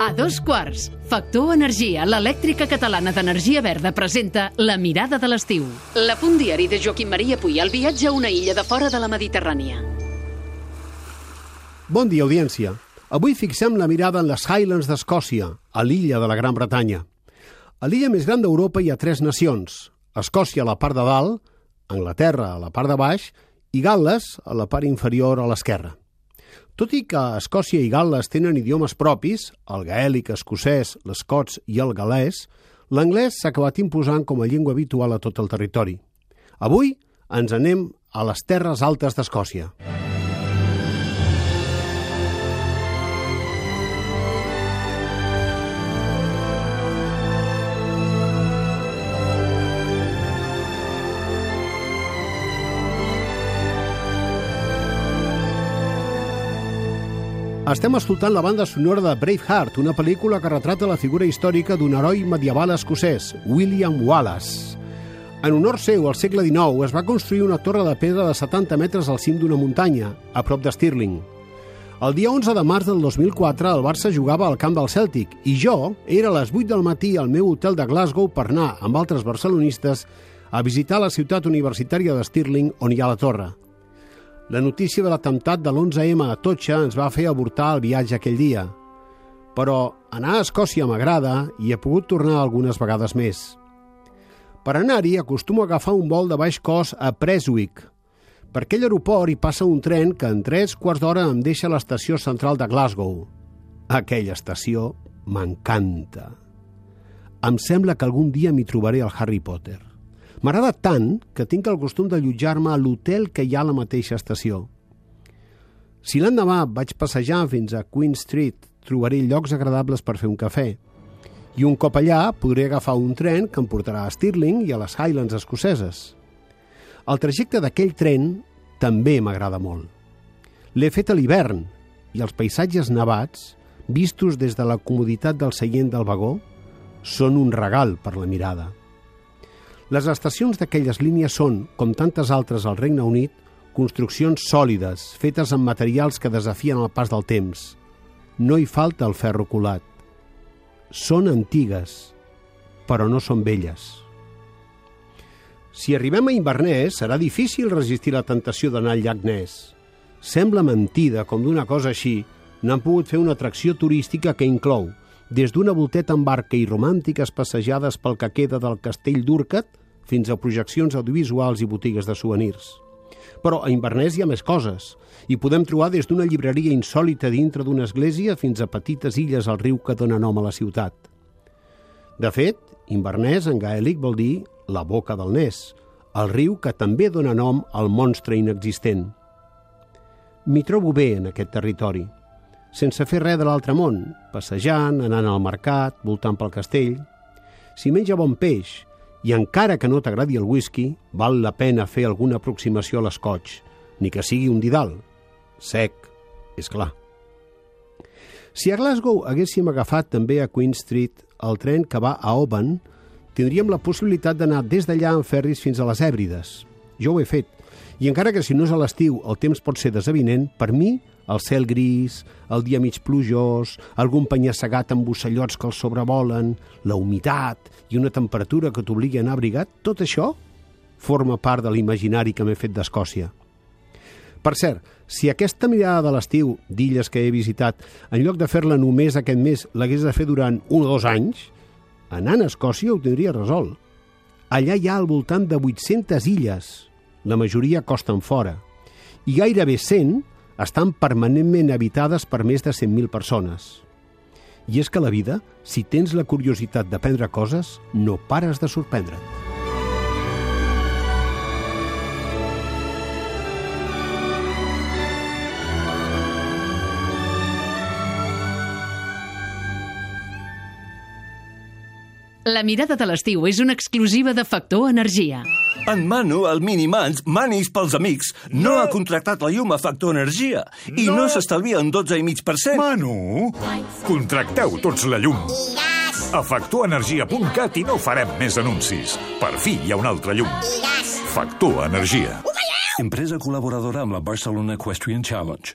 A dos quarts, Factor Energia, l'elèctrica catalana d'energia verda, presenta La mirada de l'estiu. La punt diari de Joaquim Maria Puy, el viatge a una illa de fora de la Mediterrània. Bon dia, audiència. Avui fixem la mirada en les Highlands d'Escòcia, a l'illa de la Gran Bretanya. A l'illa més gran d'Europa hi ha tres nacions. Escòcia a la part de dalt, Anglaterra a la part de baix i Gal·les a la part inferior a l'esquerra. Tot i que Escòcia i Gal·les tenen idiomes propis, el gaèlic escocès, l'escots i el galès, l'anglès s'ha acabat imposant com a llengua habitual a tot el territori. Avui ens anem a les terres altes d'Escòcia. Estem escoltant la banda sonora de Braveheart, una pel·lícula que retrata la figura històrica d'un heroi medieval escocès, William Wallace. En honor seu, al segle XIX, es va construir una torre de pedra de 70 metres al cim d'una muntanya, a prop de Stirling. El dia 11 de març del 2004, el Barça jugava al camp del Celtic i jo era a les 8 del matí al meu hotel de Glasgow per anar, amb altres barcelonistes, a visitar la ciutat universitària de Stirling, on hi ha la torre. La notícia de l'atemptat de l'11M a Totxa ens va fer avortar el viatge aquell dia. Però anar a Escòcia m'agrada i he pogut tornar algunes vegades més. Per anar-hi acostumo a agafar un vol de baix cost a Preswick. Per aquell aeroport hi passa un tren que en tres quarts d'hora em deixa a l'estació central de Glasgow. Aquella estació m'encanta. Em sembla que algun dia m'hi trobaré al Harry Potter. M'agrada tant que tinc el costum d'allotjar-me a l'hotel que hi ha a la mateixa estació. Si l'endemà vaig passejar fins a Queen Street, trobaré llocs agradables per fer un cafè. I un cop allà podré agafar un tren que em portarà a Stirling i a les Highlands escoceses. El trajecte d'aquell tren també m'agrada molt. L'he fet a l'hivern i els paisatges nevats, vistos des de la comoditat del seient del vagó, són un regal per la mirada. Les estacions d'aquelles línies són, com tantes altres al Regne Unit, construccions sòlides, fetes amb materials que desafien el pas del temps. No hi falta el ferro colat. Són antigues, però no són velles. Si arribem a Inverness, serà difícil resistir la tentació d'anar al llac Ness. Sembla mentida com d'una cosa així n'han pogut fer una atracció turística que inclou des d'una volteta en barca i romàntiques passejades pel que queda del castell d'Urcat fins a projeccions audiovisuals i botigues de souvenirs. Però a Inverness hi ha més coses. i podem trobar des d'una llibreria insòlita dintre d'una església fins a petites illes al riu que dona nom a la ciutat. De fet, Inverness en gaèlic vol dir la boca del Ness, el riu que també dona nom al monstre inexistent. M'hi trobo bé en aquest territori, sense fer res de l'altre món, passejant, anant al mercat, voltant pel castell. Si menja bon peix, i encara que no t'agradi el whisky, val la pena fer alguna aproximació a l'escoig, ni que sigui un didal. Sec, és clar. Si a Glasgow haguéssim agafat també a Queen Street el tren que va a Oban, tindríem la possibilitat d'anar des d'allà en ferris fins a les Hèbrides. Jo ho he fet. I encara que si no és a l'estiu el temps pot ser desavinent, per mi el cel gris, el dia mig plujós, algun penya-segat amb ocellots que el sobrevolen, la humitat i una temperatura que t'obligui a anar abrigat, tot això forma part de l'imaginari que m'he fet d'Escòcia. Per cert, si aquesta mirada de l'estiu d'illes que he visitat, en lloc de fer-la només aquest mes, l'hagués de fer durant un o dos anys, anant a Escòcia ho tindria resolt. Allà hi ha al voltant de 800 illes, la majoria costen fora, i gairebé 100 estan permanentment habitades per més de 100.000 persones. I és que la vida, si tens la curiositat d'aprendre coses, no pares de sorprendre't. La mirada de l'estiu és una exclusiva de Factor Energia. En Manu, el Minimans, Manis pels amics, no, ha contractat la llum a Factor Energia i no, s'estalvia en 12,5%. Manu, contracteu tots la llum. A factorenergia.cat i no farem més anuncis. Per fi hi ha una altra llum. Factor Energia. Empresa col·laboradora amb la Barcelona Equestrian Challenge.